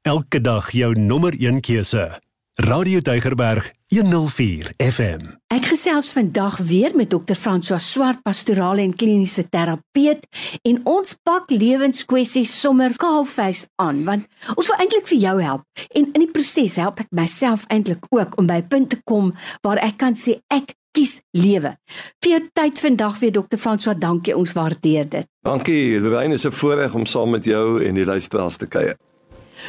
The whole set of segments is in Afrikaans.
Elke dag jou nommer 1 keuse. Radio Deugerberg 104 FM. Ek gesels vandag weer met Dr. François Swart, pastorale en kliniese terapeut en ons pak lewenskwessies sommer kaalvuis aan want ons wil eintlik vir jou help en in die proses help ek myself eintlik ook om by 'n punt te kom waar ek kan sê ek kies lewe. Vir jou tyd vandag weer Dr. François, dankie, ons waardeer dit. Dankie, Lorraine, is 'n voorreg om saam met jou en die luisteraars te kuier.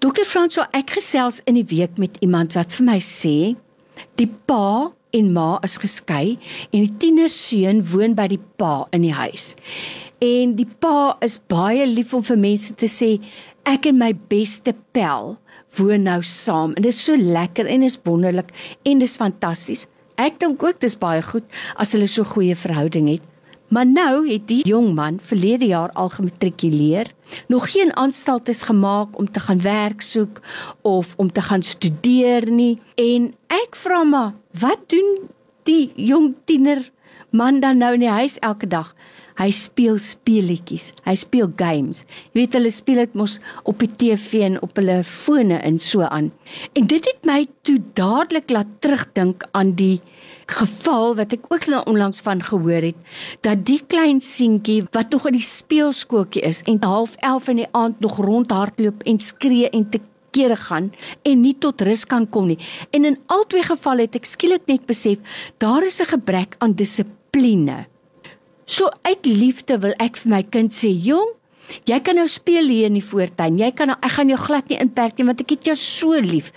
Dr. François, ek gesels in die week met iemand wat vir my sê die pa en ma is geskei en die tienerseun woon by die pa in die huis. En die pa is baie lief om vir mense te sê ek en my beste pel woon nou saam en dit is so lekker en is wonderlik en dis fantasties. Ek dink ook dis baie goed as hulle so goeie verhouding het. Maar nou het die jong man verlede jaar al gematrikuleer, nog geen aanstaltes gemaak om te gaan werk soek of om te gaan studeer nie en ek vra maar, wat doen die jong tiener man dan nou in die huis elke dag? Hy speel speletjies. Hy speel games. Jy weet hulle speel dit mos op die TV en op hulle fone en so aan. En dit het my toe dadelik laat terugdink aan die geval wat ek ook nou onlangs van gehoor het dat die klein seentjie wat nog in die speelskootjie is en half 11 in die aand nog rondhardloop en skree en te kere gaan en nie tot rus kan kom nie. En in albei gevalle het ek skielik net besef daar is 'n gebrek aan dissipline. So uit liefde wil ek vir my kind sê, "Jong, jy kan nou speel hier in die voortuin. Jy kan nou, ek gaan jou glad nie inperk nie want ek het jou so lief."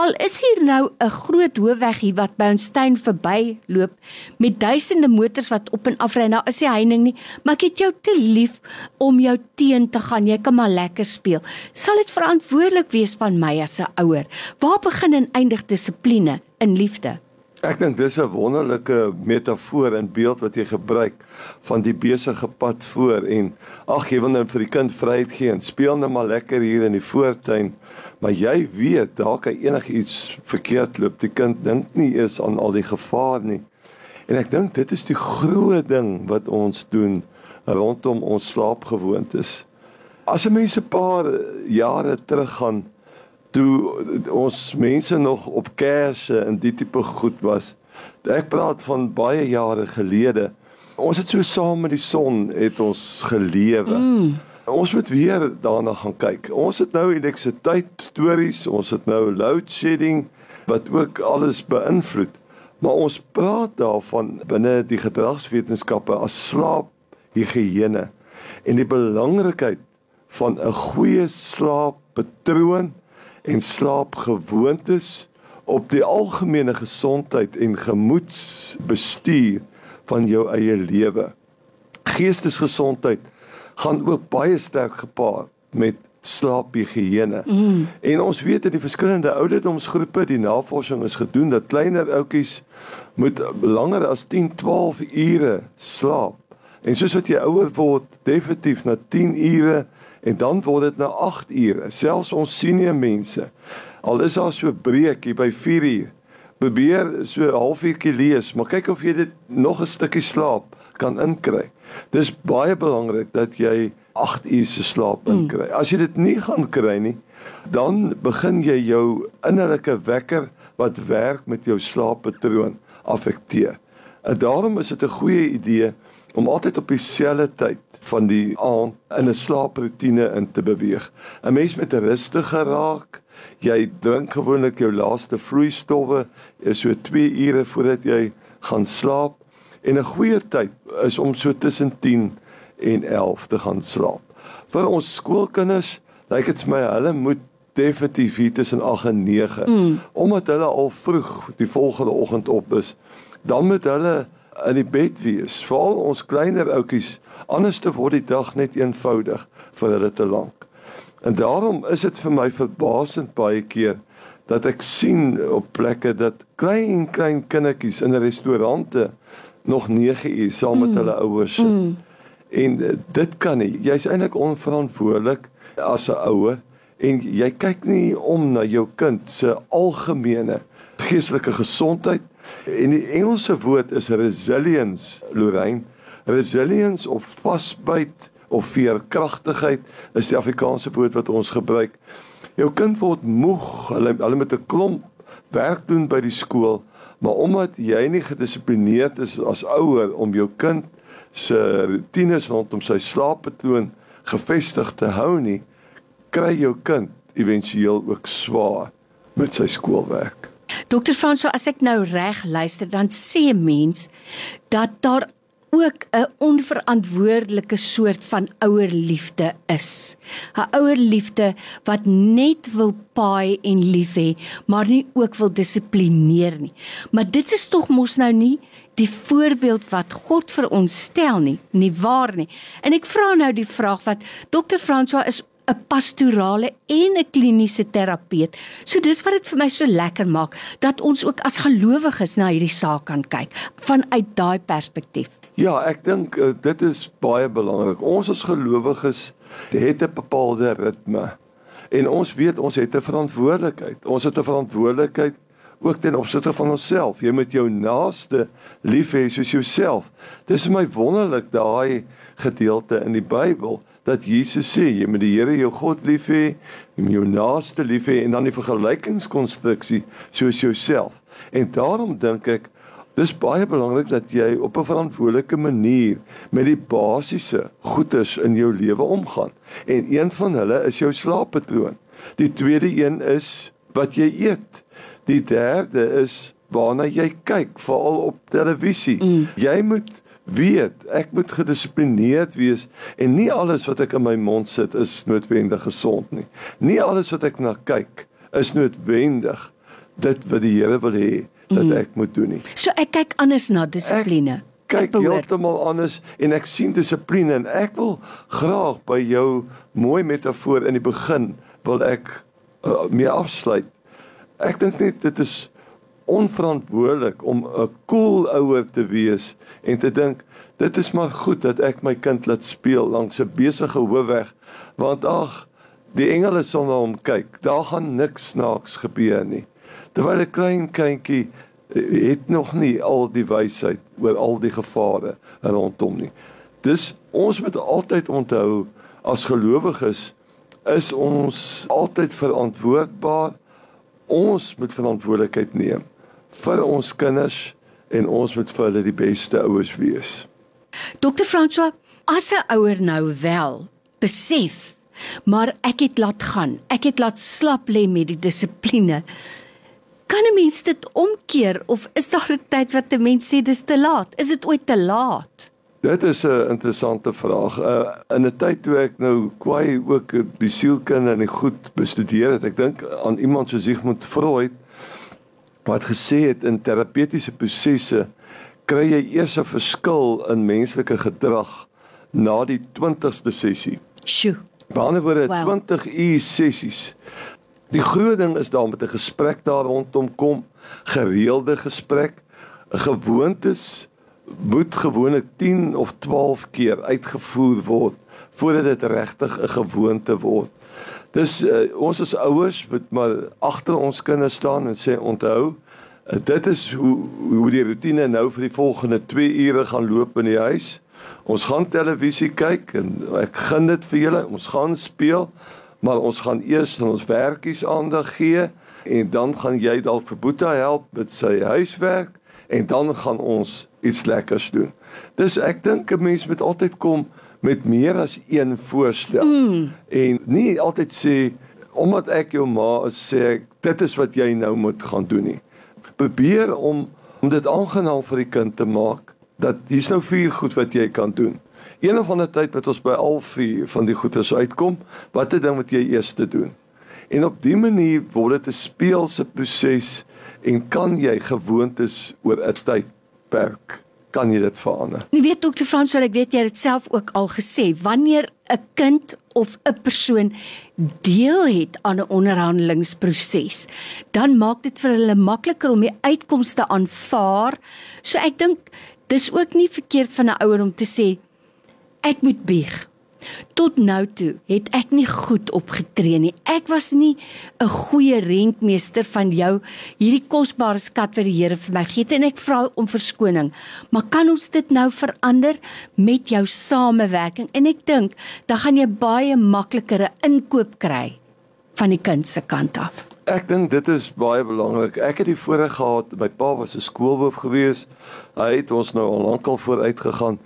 Al is hier nou 'n groot hoofweg hier wat by ons tuin verbyloop met duisende motors wat op en af ry. Nou is hy heining nie, maar ek het jou te lief om jou teen te gaan. Jy kan maar lekker speel. Sal dit verantwoordelik wees van my as 'n ouer? Waar begin en eindig dissipline in liefde? Ek dink dis 'n wonderlike metafoor en beeld wat jy gebruik van die besige pad voor en ag jy wil nou vir die kind vryheid gee en speel nou maar lekker hier in die voortuin maar jy weet daar kan enigiets verkeerd loop die kind dink nie eens aan al die gevaar nie. En ek dink dit is die groot ding wat ons doen rondom ons slaapgewoontes. As 'n mens 'n paar jare terug gaan toe ons mense nog op kersse en die tipe goed was. Ek praat van baie jare gelede. Ons het so saam met die son het ons gelewe. Mm. Ons moet weer daarna gaan kyk. Ons het nou elektrisiteit stories, ons het nou load shedding wat ook alles beïnvloed. Maar ons praat daarvan binne die gedragswetenskappe as slaap higiëne en die belangrikheid van 'n goeie slaappatroon en slaapgewoontes op die algemene gesondheid en gemoedsbestuur van jou eie lewe. Geestesgesondheid gaan ook baie sterk gepaard met slaaphigiëne. Mm. En ons weet in die verskillende ouderdomsgroepe, die navorsing is gedoen dat kleiner oudjies moet langer as 10, 12 ure slaap. En soos wat jy ouer word, definitief na 10 ure en dan word dit na 8 ure. Selfs ons senior mense al is daar so breek hier by 4 uur. Probeer so 'n halfuurtjie lees, maar kyk of jy dit nog 'n stukkie slaap kan inkry. Dis baie belangrik dat jy 8 ure se slaap mm. inkry. As jy dit nie gaan kry nie, dan begin jy jou innerlike wekker wat werk met jou slaappatroon affekteer. En daarom is dit 'n goeie idee om altyd op dieselfde tyd van die aand in 'n slaaproetine in te beweeg. 'n Mens met 'n rustige raak, jy drink gewoonlik jou laaste vloeistowwe is so 2 ure voordat jy gaan slaap en 'n goeie tyd is om so tussen 10 en 11 te gaan slaap. Vir ons skoolkinders, lyk dit my hulle moet definitief hier tussen 8 en 9 mm. omdat hulle al vroeg die volgende oggend op is. Dan moet hulle in die bed wees. Veral ons kleiner oudjies, anders te word die dag net eenvoudig vir hulle te lank. En daarom is dit vir my verbasend baie keer dat ek sien op plekke dat klein klein kindertjies in restaurante nog 9 uur saam met mm. hulle ouers sit. Mm. En eh, dit kan nie. Jy's eintlik onverantwoordelik as 'n ouer en jy kyk nie om na jou kind se algemene geestelike gesondheid En die Engelse woord is resilience, Lorraine. Resilience of vasbyt of veerkragtigheid is die Afrikaanse woord wat ons gebruik. Jou kind word moeg, hulle hulle met 'n klomp werk doen by die skool, maar omdat jy nie gedissiplineerd is as ouer om jou kind se roetines rondom sy slaappatroon gefestig te hou nie, kry jou kind éventueel ook swaar met sy skoolwerk. Dokter Franso, as ek nou reg luister, dan sê 'n mens dat daar ook 'n onverantwoordelike soort van ouerliefde is. 'n Ouerliefde wat net wil paai en lief hê, maar nie ook wil dissiplineer nie. Maar dit is tog mos nou nie die voorbeeld wat God vir ons stel nie, nie waar nie. En ek vra nou die vraag wat Dr. François is 'n pastorale en 'n kliniese terapeut. So dis wat dit vir my so lekker maak dat ons ook as gelowiges na hierdie saak kan kyk vanuit daai perspektief. Ja, ek dink uh, dit is baie belangrik. Ons as gelowiges het 'n bepaalde ritme. En ons weet ons het 'n verantwoordelikheid. Ons het 'n verantwoordelikheid ook ten opsigte van onsself. Jy moet jou naaste lief hê soos jouself. Dis my wonderlik daai gedeelte in die Bybel dat Jesus sê jy moet die Here jou God lief hê, jy moet jou naaste lief hê en dan die vergelykingskonstruksie soos jouself. En daarom dink ek dis baie belangrik dat jy op 'n verantwoordelike manier met die basiese goedes in jou lewe omgaan. En een van hulle is jou slaappatroon. Die tweede een is wat jy eet. Die derde is waarna jy kyk, veral op televisie. Mm. Jy moet weet ek moet gedissiplineerd wees en nie alles wat ek in my mond sit is noodwendig gesond nie. Nie alles wat ek na kyk is noodwendig dit wat die Here wil hê dat mm. ek moet doen nie. So ek kyk anders na dissipline. Kyk heeltemal anders en ek sien dissipline en ek wil graag by jou mooi metafoor in die begin wil ek uh, mee afsluit Ek dink net dit is onverantwoordelik om 'n cool ouer te wees en te dink dit is maar goed dat ek my kind laat speel langs 'n besige hoofweg want ag die engele sal na hom kyk. Daar gaan niks snaaks gebeur nie. Terwyl 'n klein kindjie eh, het nog nie al die wysheid oor al die gevare rondom nie. Dis ons moet altyd onthou as gelowiges is ons altyd verantwoordbaar. Ons moet verantwoordelikheid neem vir ons kinders en ons moet vir hulle die beste ouers wees. Dr. François, as 'n ouer nou wel besef, maar ek het laat gaan. Ek het laat slap lê met die dissipline. Kan 'n mens dit omkeer of is daar 'n tyd wat 'n mens sê dis te laat? Is dit ooit te laat? Dit is 'n interessante vraag. Uh, in 'n tyd toe ek nou kwai ook die sielkunde en die goed bestudeer het, ek dink aan iemand soos Sigmund Freud wat gesê het in terapeutiese prosesse kry jy eers 'n verskil in menslike gedrag na die 20ste sessie. Sjoe. Behalwe wow. 20 uur sessies. Die groot ding is daar met 'n gesprek daar rondom kom, gereelde gesprek, gewoontes moet gewoonlik 10 of 12 keer uitgevoer word voordat dit regtig 'n gewoonte word. Dis uh, ons as ouers moet maar agter ons kinders staan en sê onthou uh, dit is hoe hoe die rotine nou vir die volgende 2 ure gaan loop in die huis. Ons gaan televisie kyk en ek gun dit vir julle. Ons gaan speel, maar ons gaan eers aan ons werkies aandag gee en dan gaan jy dalk vir Boeta help met sy huiswerk en dan gaan ons iets lekkers doen. Dis ek dink 'n mens moet altyd kom met meer as een voorstel. Mm. En nie altyd sê omdat ek jou ma is sê ek dit is wat jy nou moet gaan doen nie. Probeer om om dit aangenaam vir die kind te maak dat hier's nou vier goed wat jy kan doen. Een of ander tyd wat ons by al vier van die goedes uitkom, wat 'n ding wat jy eers te doen. En op dië manier word dit 'n speelse proses en kan jy gewoontes oor 'n tydperk kan jy dit verander. Jy weet dokter Frans, ek weet jy het dit self ook al gesê, wanneer 'n kind of 'n persoon deel het aan 'n onderhandelingsproses, dan maak dit vir hulle makliker om die uitkomste aanvaar. So ek dink dis ook nie verkeerd van 'n ouer om te sê ek moet bieg. Tot nou toe het ek nie goed opgetree nie. Ek was nie 'n goeie rentmeester van jou hierdie kosbare skat wat die Here vir my gee en ek vra om verskoning. Maar kan ons dit nou verander met jou samewerking? En ek dink dan gaan jy baie makliker 'n inkoop kry van die kind se kant af? Ek dink dit is baie belangrik. Ek het die voorreg gehad, my pa was 'n skoolhoof gewees. Hy het ons nou al lankal vooruit gegaan.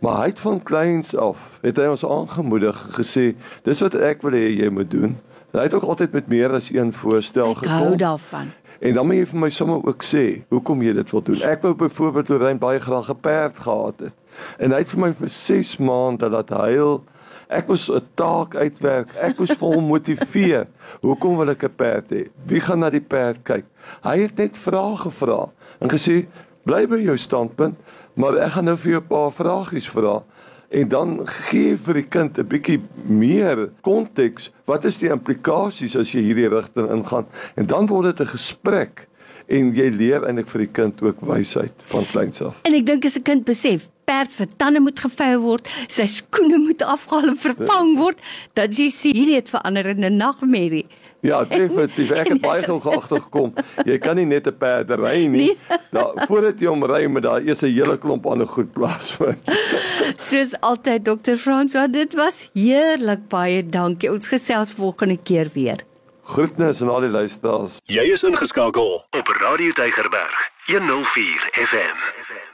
Maar hy het van kleins af, het hy ons aangemoedig gesê, dis wat ek wil hê jy moet doen. Hy het ook altyd met meer as een voorstel Ek gekom. hou daarvan. En dan moet jy vir my sommer ook sê hoekom jy dit wil doen. Ek wou byvoorbeeld Lorraine baie graag 'n perd gehad het. En hy het vir my vir 6 maande laat huil. Ek moes 'n taak uitwerk. Ek moes vir hom motiveer. Hoekom wil ek 'n perd hê? Wie gaan na die perd kyk? Hy het net vrae gevra en gesê bly by jou standpunt, maar ek gaan nou vir jou 'n paar vragies vra en dan gee vir die kind 'n bietjie meer konteks. Wat is die implikasies as jy hierdie rigting ingaan? En dan word dit 'n gesprek en jy leer eintlik vir die kind ook wysheid van kleins af. En ek dink as 'n kind besef perd se tande moet gevou word, sy skoene moet afgehaal en vervang word, dat jy sien hierdie het verander in 'n nagmerrie. Ja, definitief. Ek het baie gou agtergekom. Jy kan nie net 'n perd ry nie. Nee. Daar voordat jy hom ry met daar eers 'n hele klomp ander goed plaasvind. Soos altyd Dr. François, dit was heerlik. Baie dankie. Ons gesels volgende keer weer. Groetnis aan al die luisteraars. Jy is ingeskakel op Radio Deigerberg 104 FM.